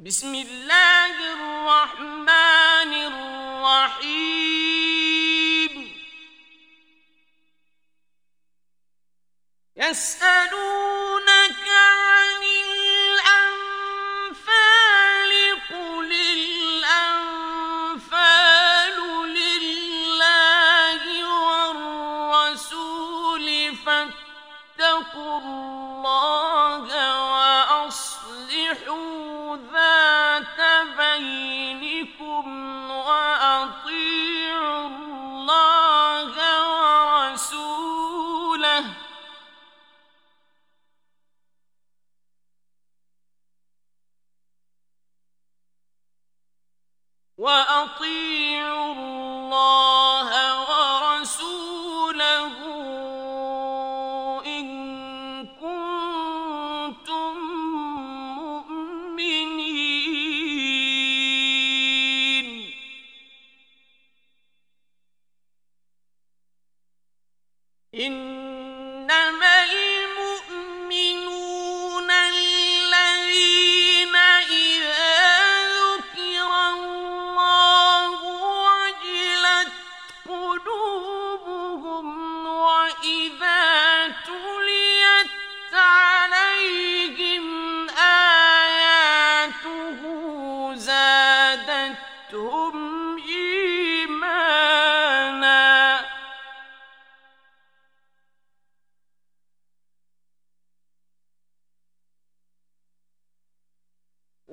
بسم الله الرحمن الرحيم. يسألونك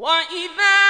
وإذا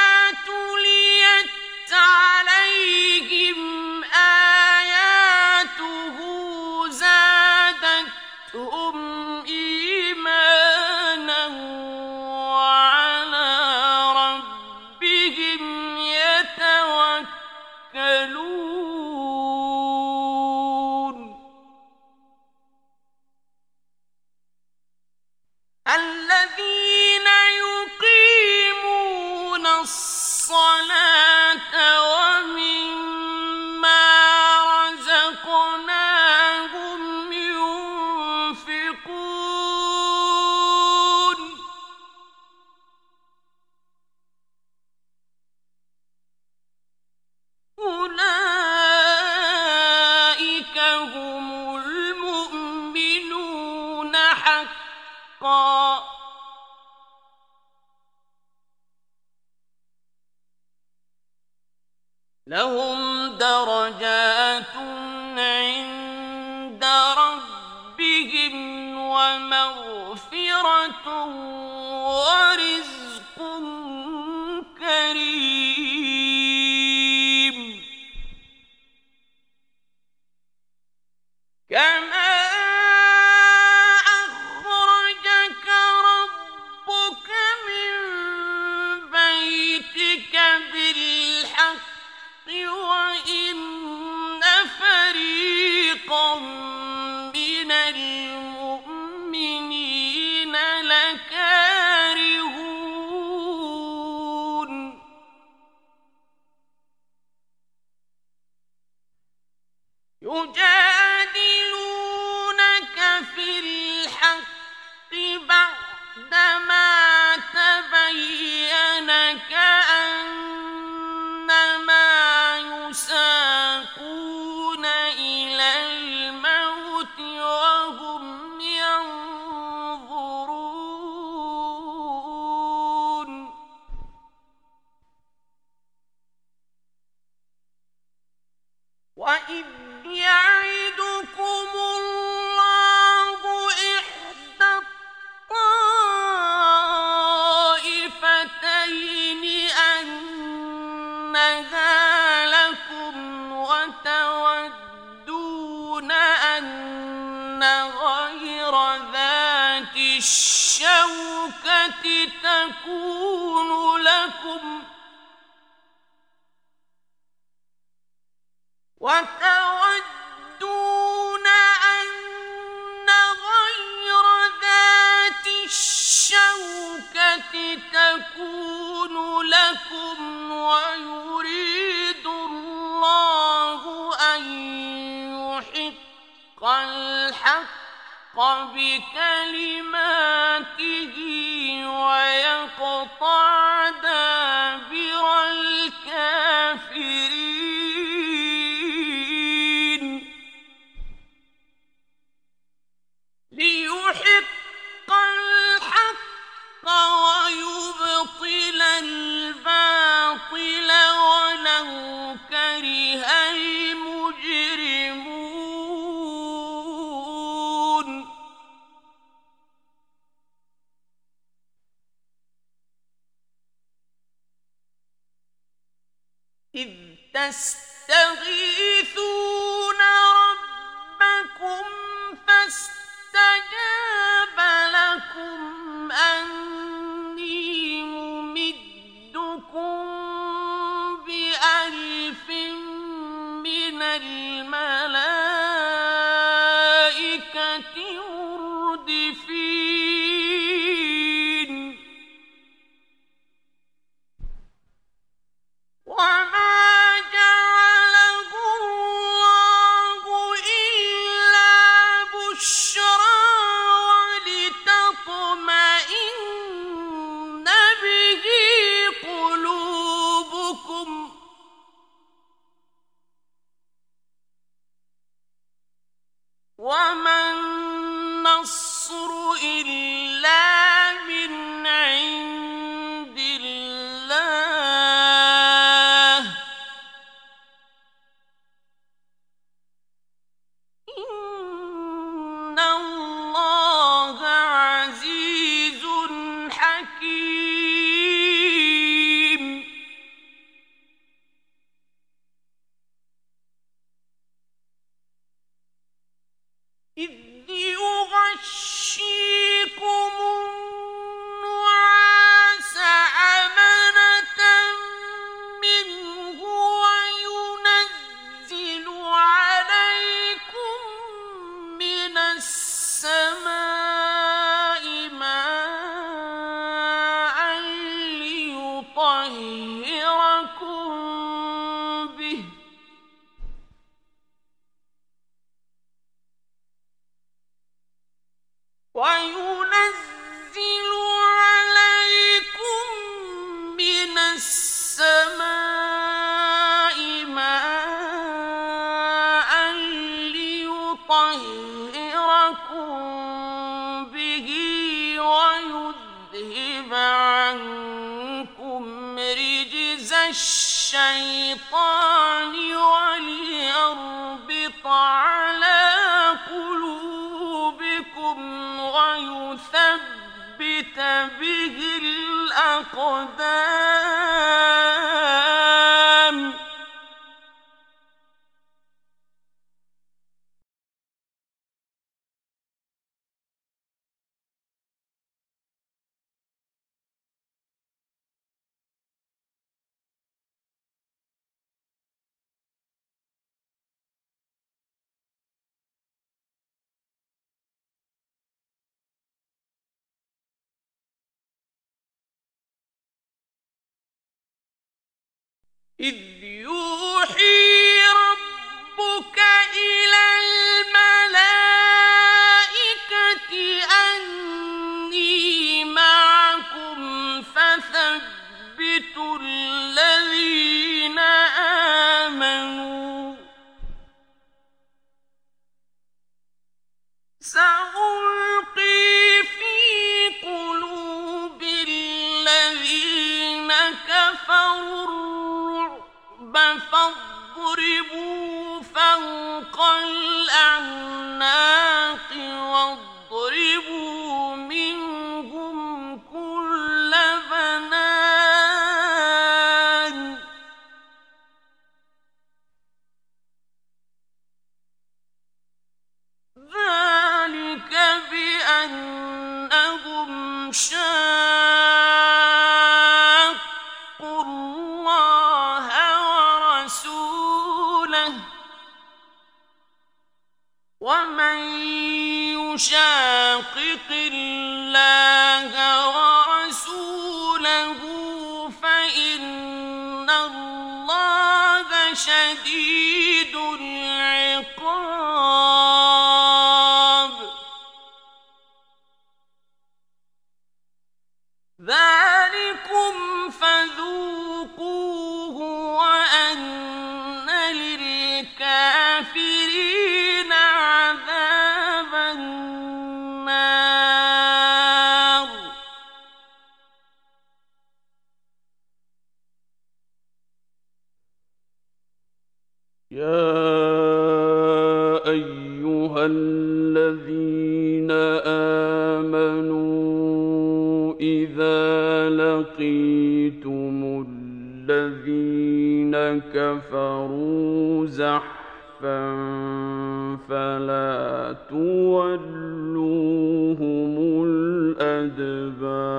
يجادلونك بك تستغيثون إذ يوحي ربك إلى الملائكة أني معكم فثبتوا الذين آمنوا. سألقي في قلوب الذين كفروا فاضربوا فوق الأعناق لقيتم الذين كفروا زحفا فلا تولوهم الأدبار.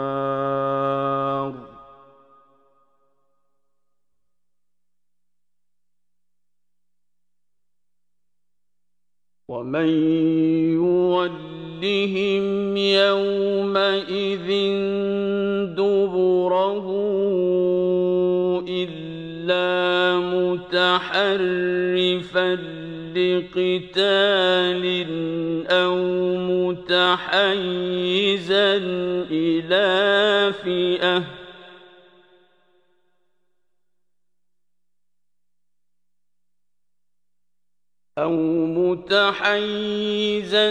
ومن يولهم يومئذ متحرفا لقتال أو متحيزا إلى فئة. أو متحيزا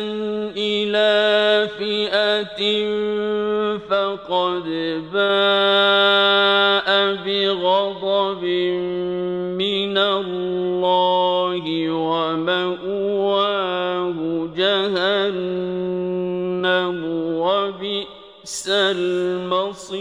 إلى فئة فقد باء بغضب الله ومأواه جهنم وبئس المصير.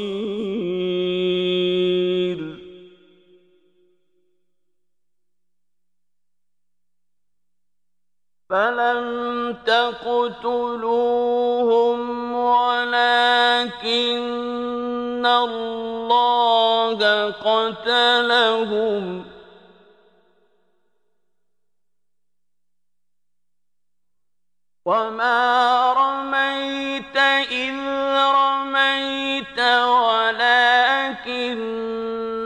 فلم تقتلوهم ولكن الله قتلهم. وما رميت إذ رميت ولكن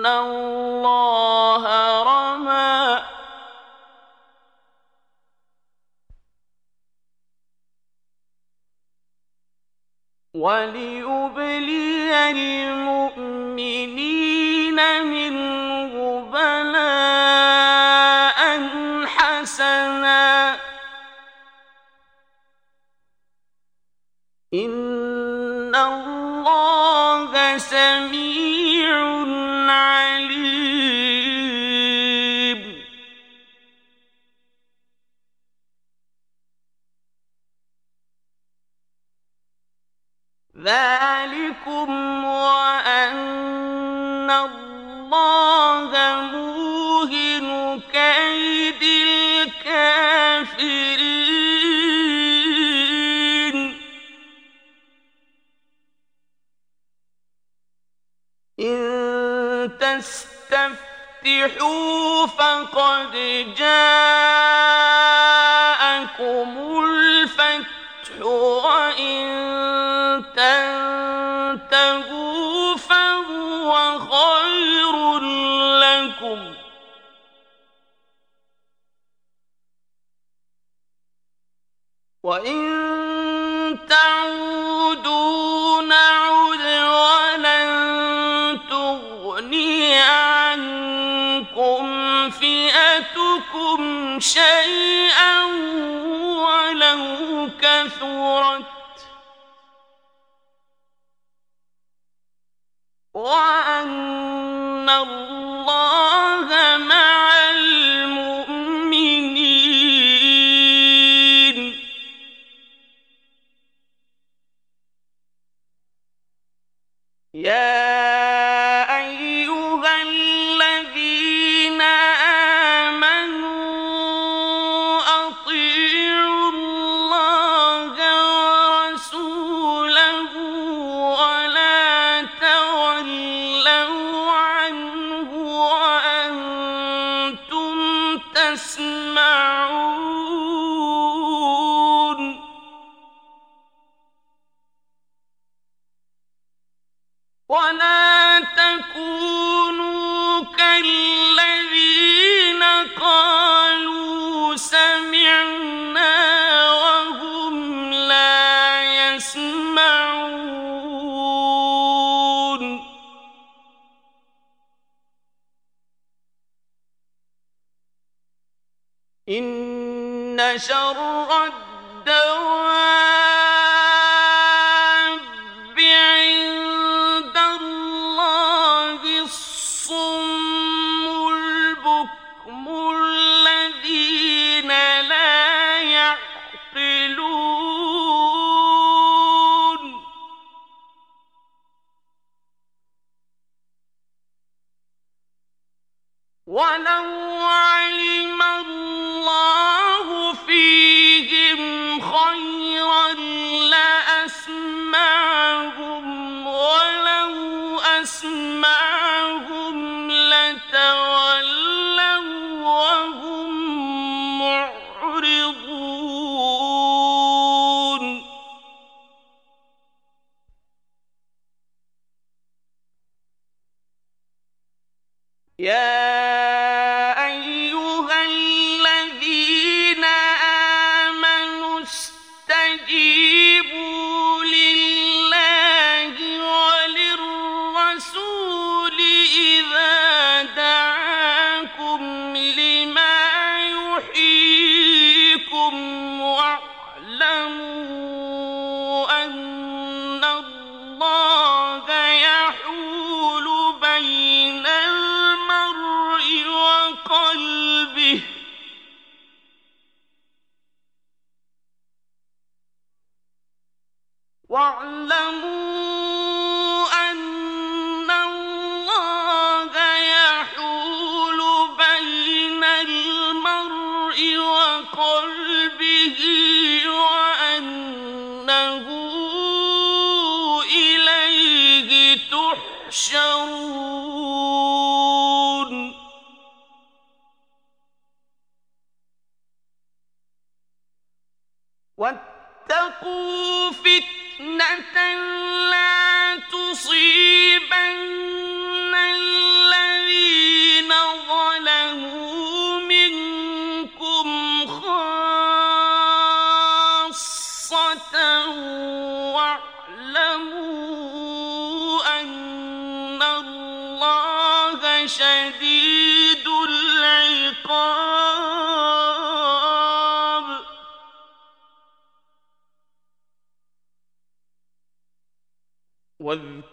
الله رمى وليبلي المؤمنين منه بلاء إن الله سميع فقد جاءكم الفتح وإن تنتهوا فهو خير لكم. وإن فئتكم شيئا ولو كثرت. وأن الله إذا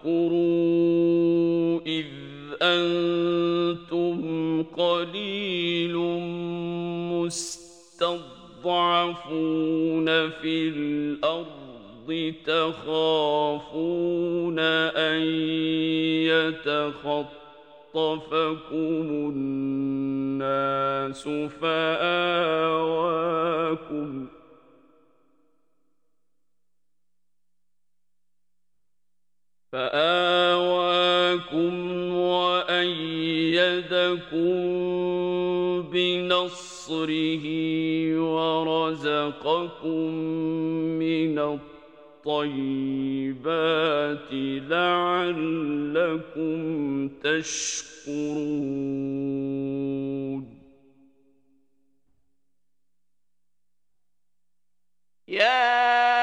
واذكروا إذ أنتم قليل مستضعفون في الأرض تخافون أن يتخطفكم النَّاسُ فَآوَاكُمْ ۖ فآواكم وأيدكم بنصره ورزقكم من الطيبات لعلكم تشكرون. يا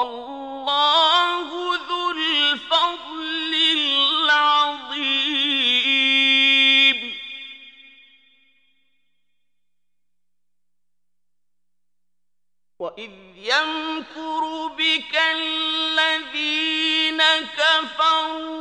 والله ذو الفضل العظيم. يمكر بك الذين كفروا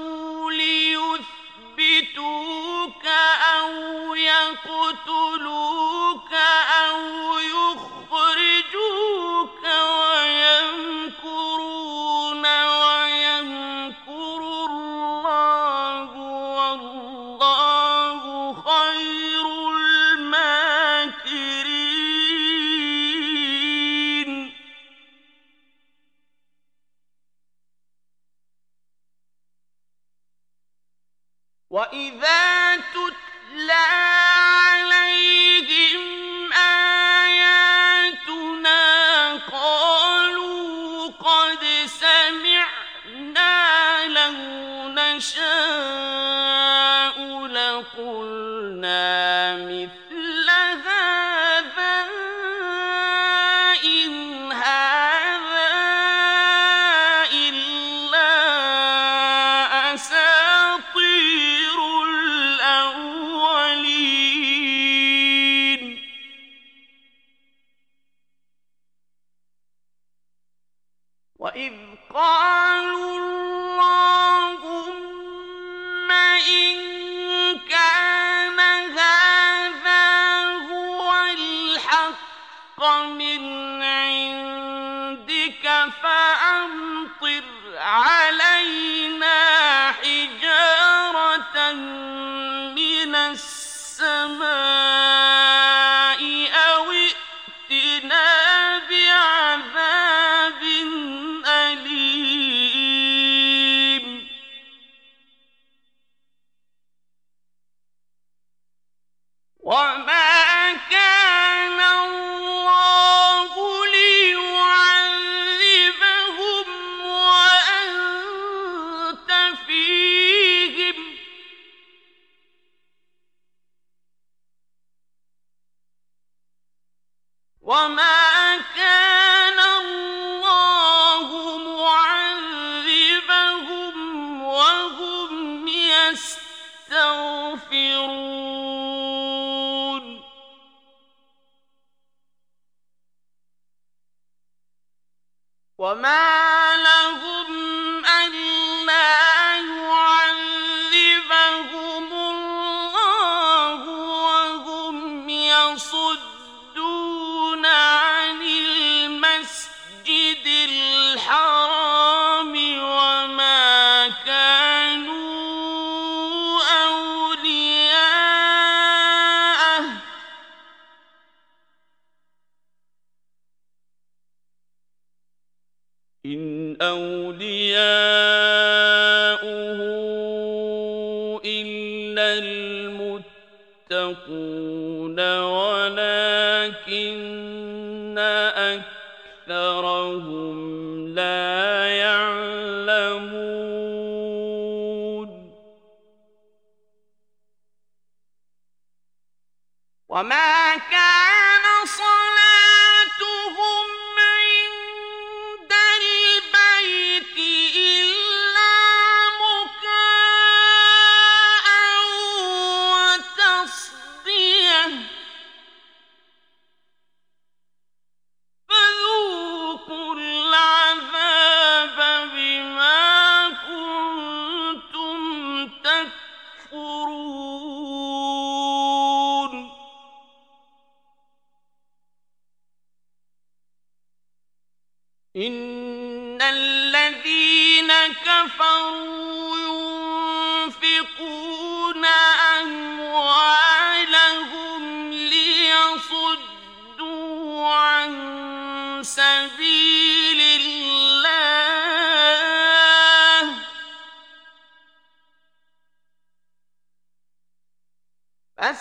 وإذ قالوا أولياء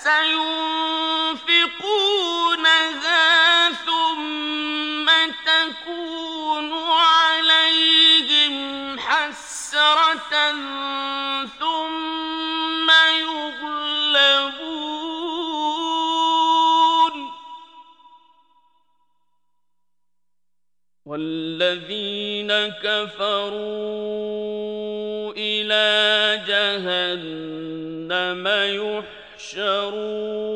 سينفقونها ثم تكون عليهم حسرة ثم يغلبون. والذين كفروا إلى جهنم يحبون تحشرون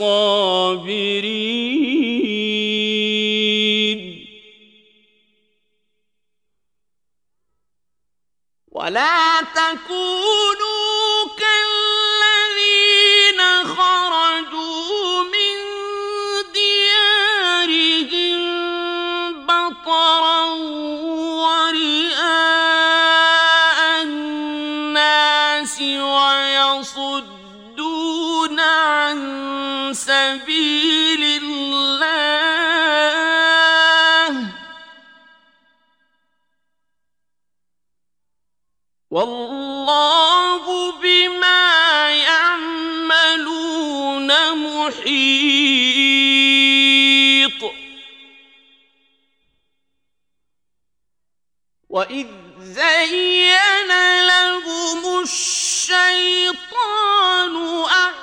الصابرين. ولا تكونوا كالذين خرجوا من ديارهم بطرا ورئاء الناس سبيل الله. والله بما يعملون محيط. وإذ زين لهم الشيطان أعمالهم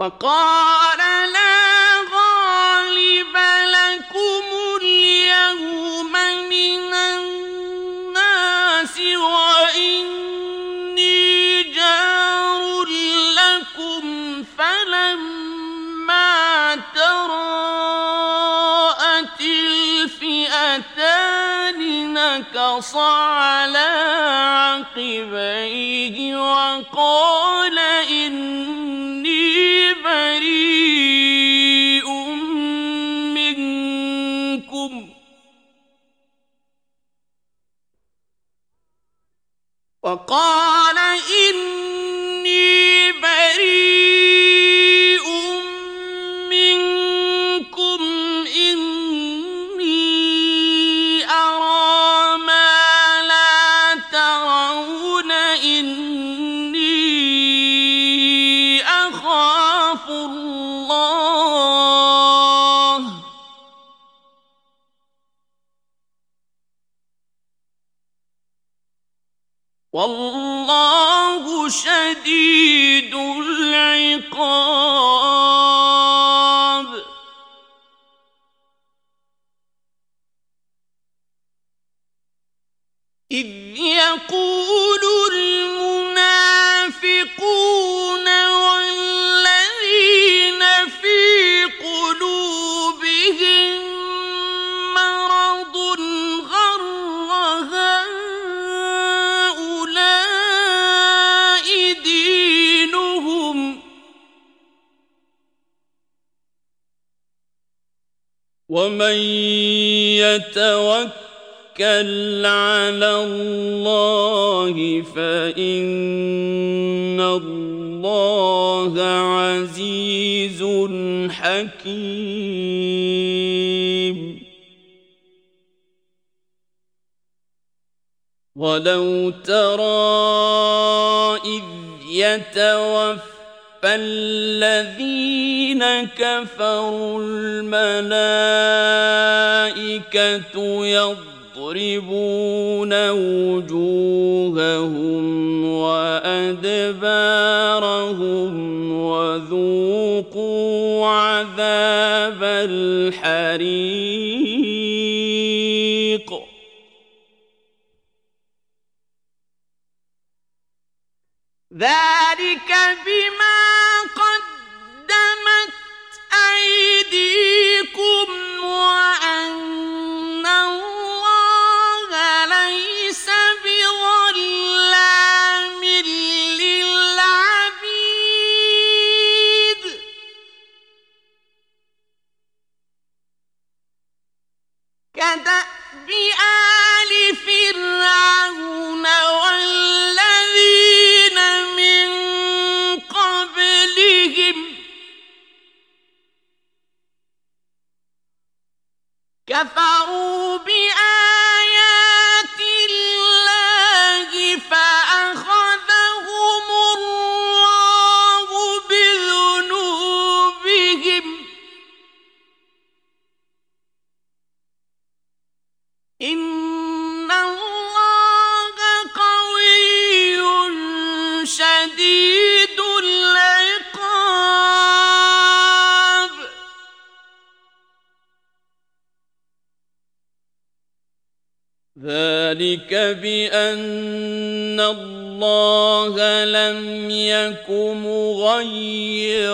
وقال لا غالب لكم اليوم من الناس وإني جار لكم فلما تراءت الفئتان نكص على عقبيه وقال وقال إني وجوههم وأدبارهم وذوقوا عذاب الحريق. ذلك بما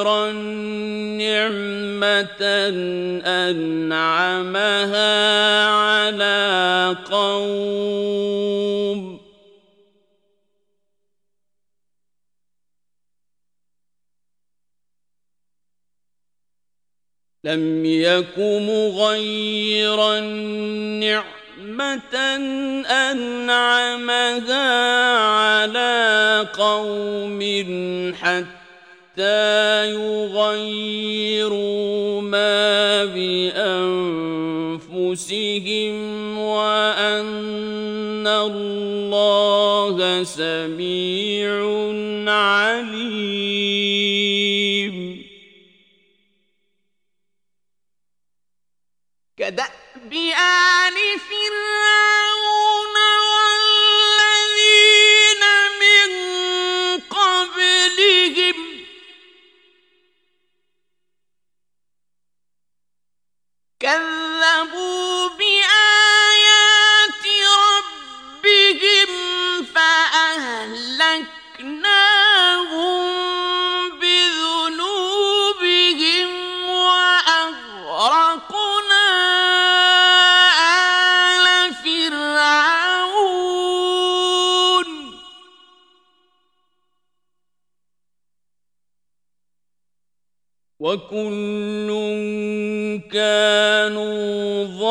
مغيرا نعمة أنعمها على قوم. لم يك مغيرا نعمة أنعمها على قوم حتى يغيروا ما بأنفسهم وأن الله سميع عليم كدأب آل فرعون وكل كانوا ظالمين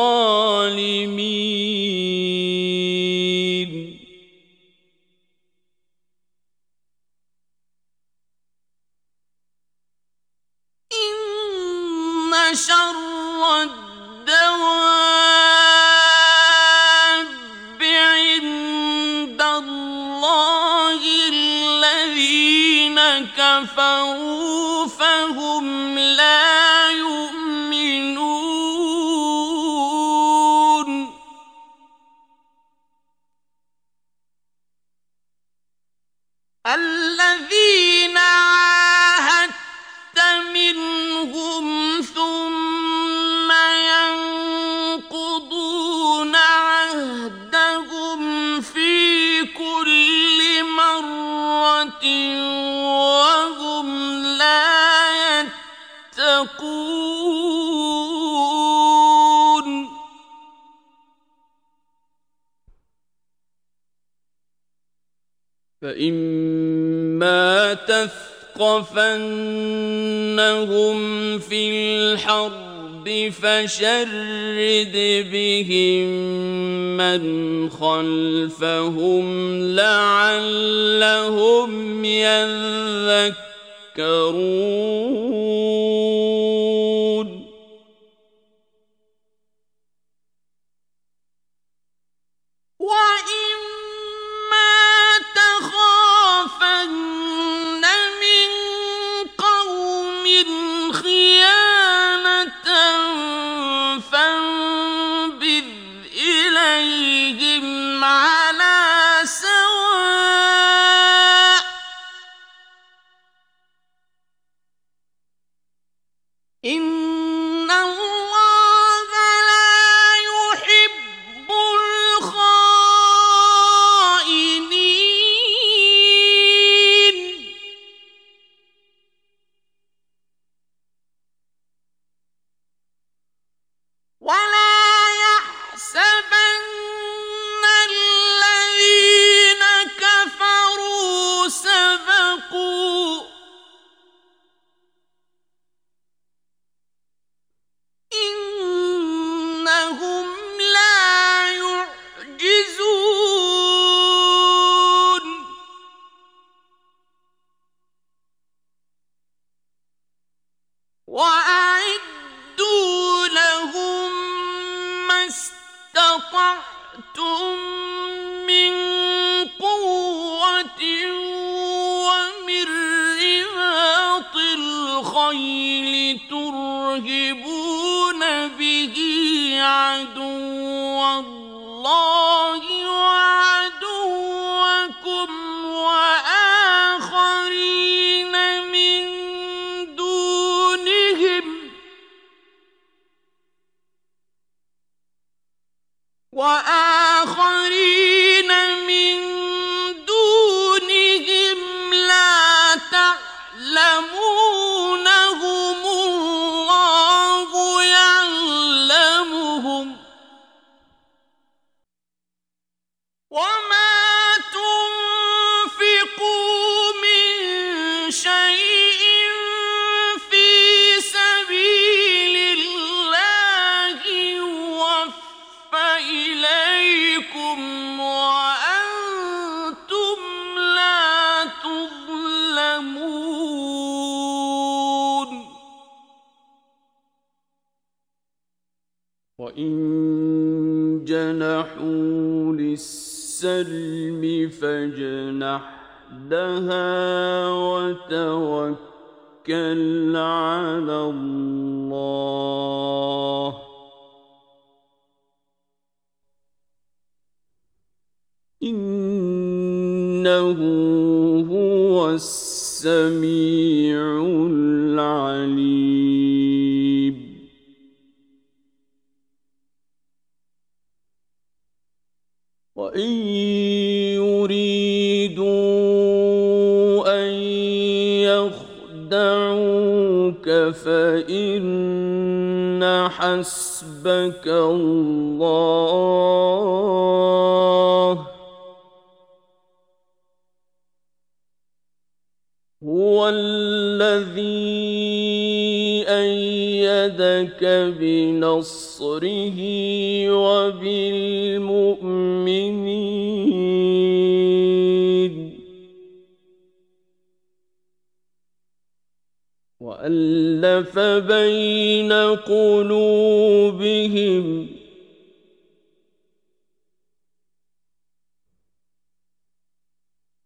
تثقفنهم في الحرب فشرد بهم من خلفهم لعلهم يذكرون هو السميع العليم وإن يريدوا أن يخدعوك فإن حسبك الله لك بنصره وبالمؤمنين. وألف بين قلوبهم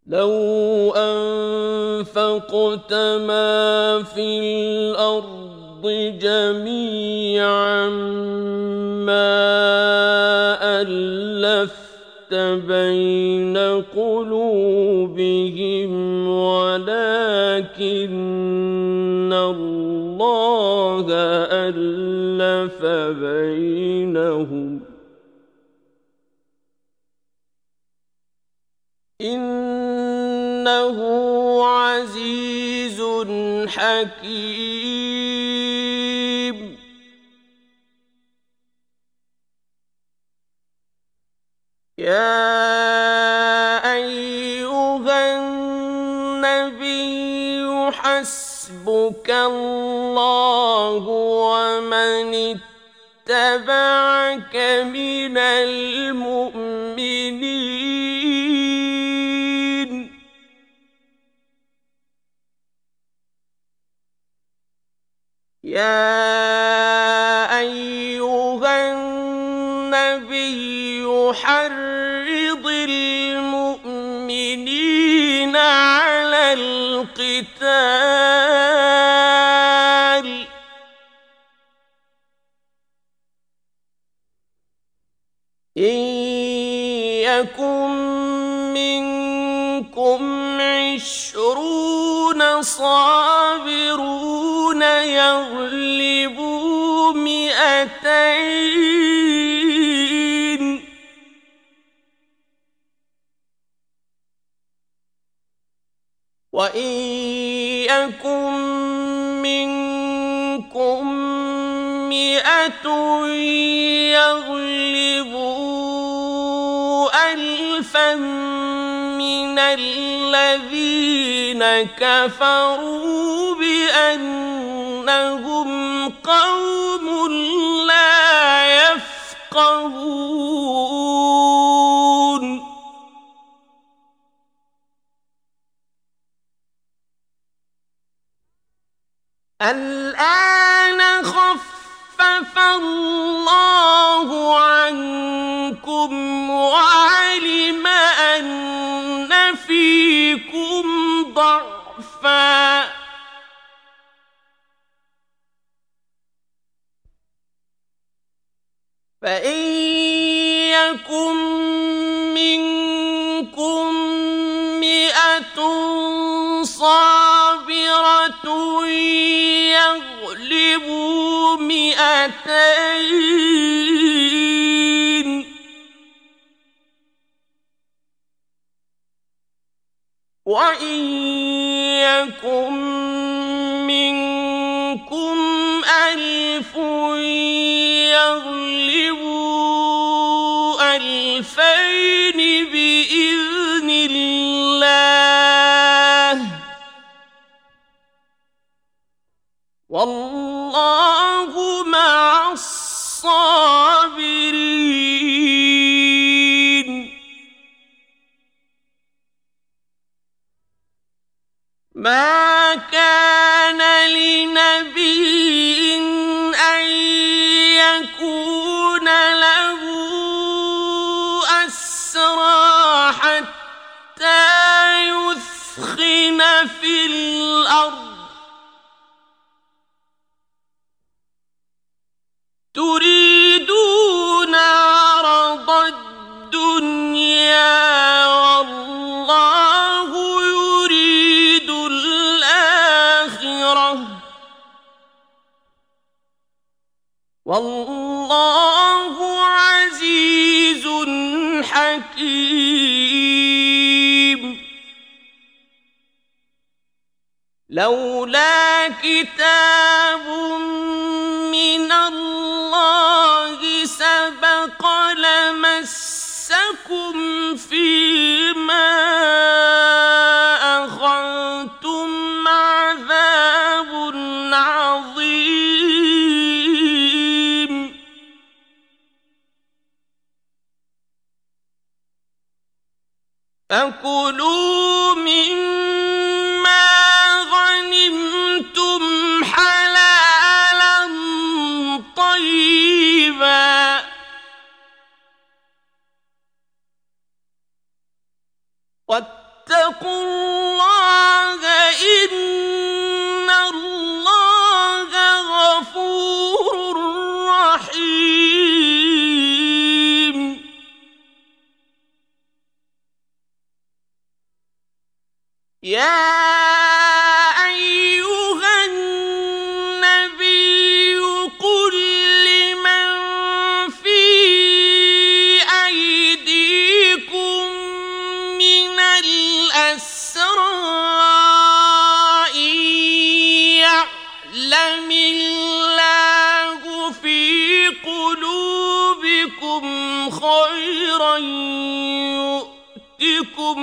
لو أنفقت ما في الأرض الأرض جميعا ما ألفت بين قلوبهم ولكن الله ألف بينهم. إنه عزيز حكيم. يا أيها النبي حسبك الله ومن اتبعك من المؤمنين يا عشرون صابرون يغلبوا مئتين. وإن يكن منكم مئة يغلبوا ألفا الذين كفروا بأنهم قوم لا يفقهون. الآن خفف الله عنكم وعلم فإن يكن منكم مئة صابرة يغلبوا مئتين. وإن يكن والله مع الصابرين. ما كان لنبي أن والله عزيز حكيم. لولا كتاب من الله سبق لمسكم فيما فكلوا يؤتكم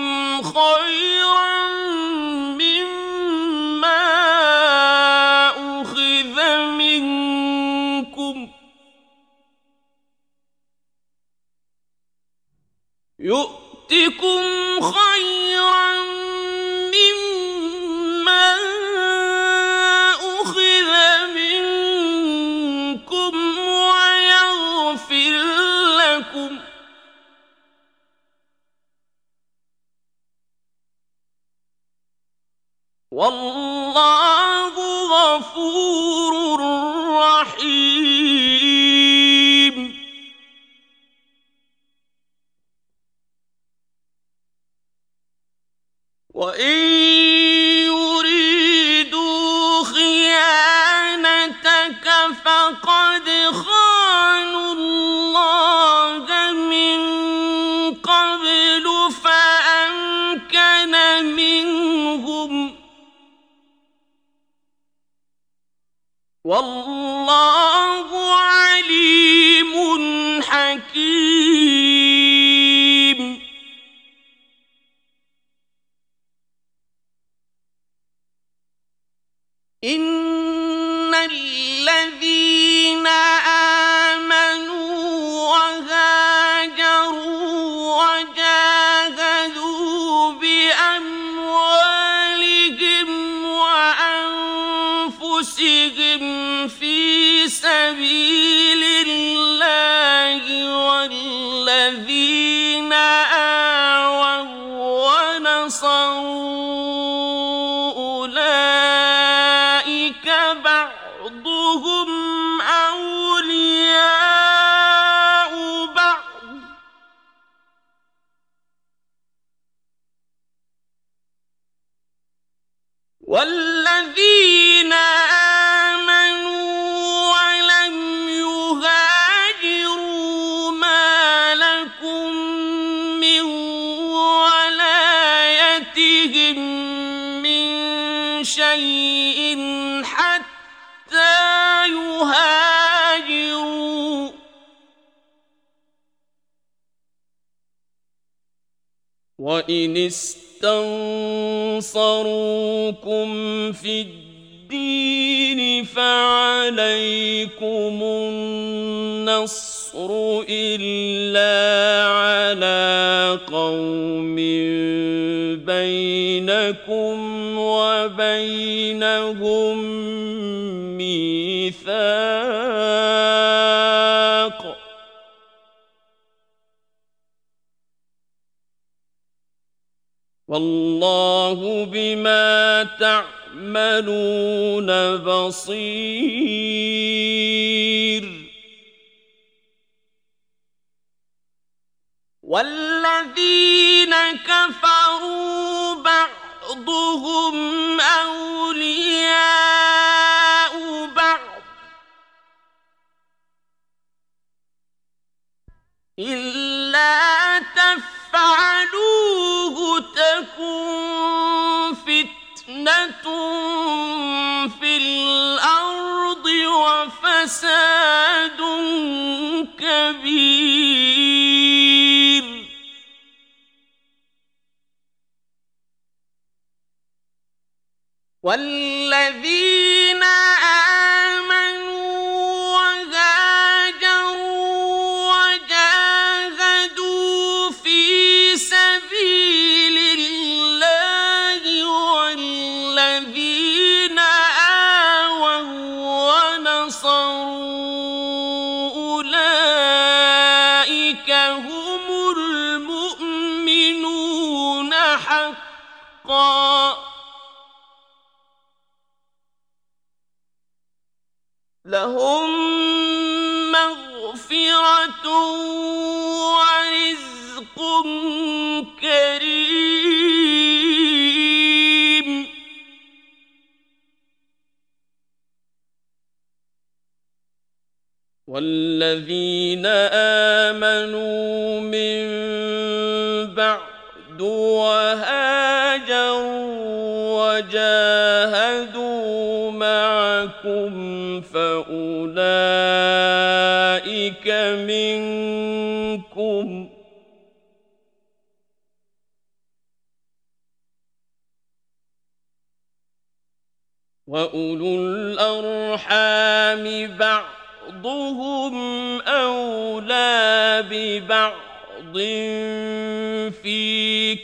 والله غفور رحيم. وإن يريدوا خيانتك فقد خانوا والله وإن استنصروكم في الدين فعليكم النصر إلا على قوم بينكم وبينهم والله بما تعملون بصير. والذين كفروا بعضهم أولياء بعض. إلا تفعلوه تكن فتنة في الأرض وفساد كبير والذين آمنوا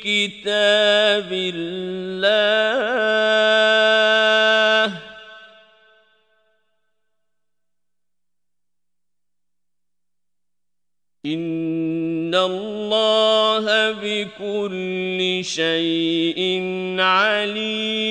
كتاب الله. إن الله بكل شيء عليم.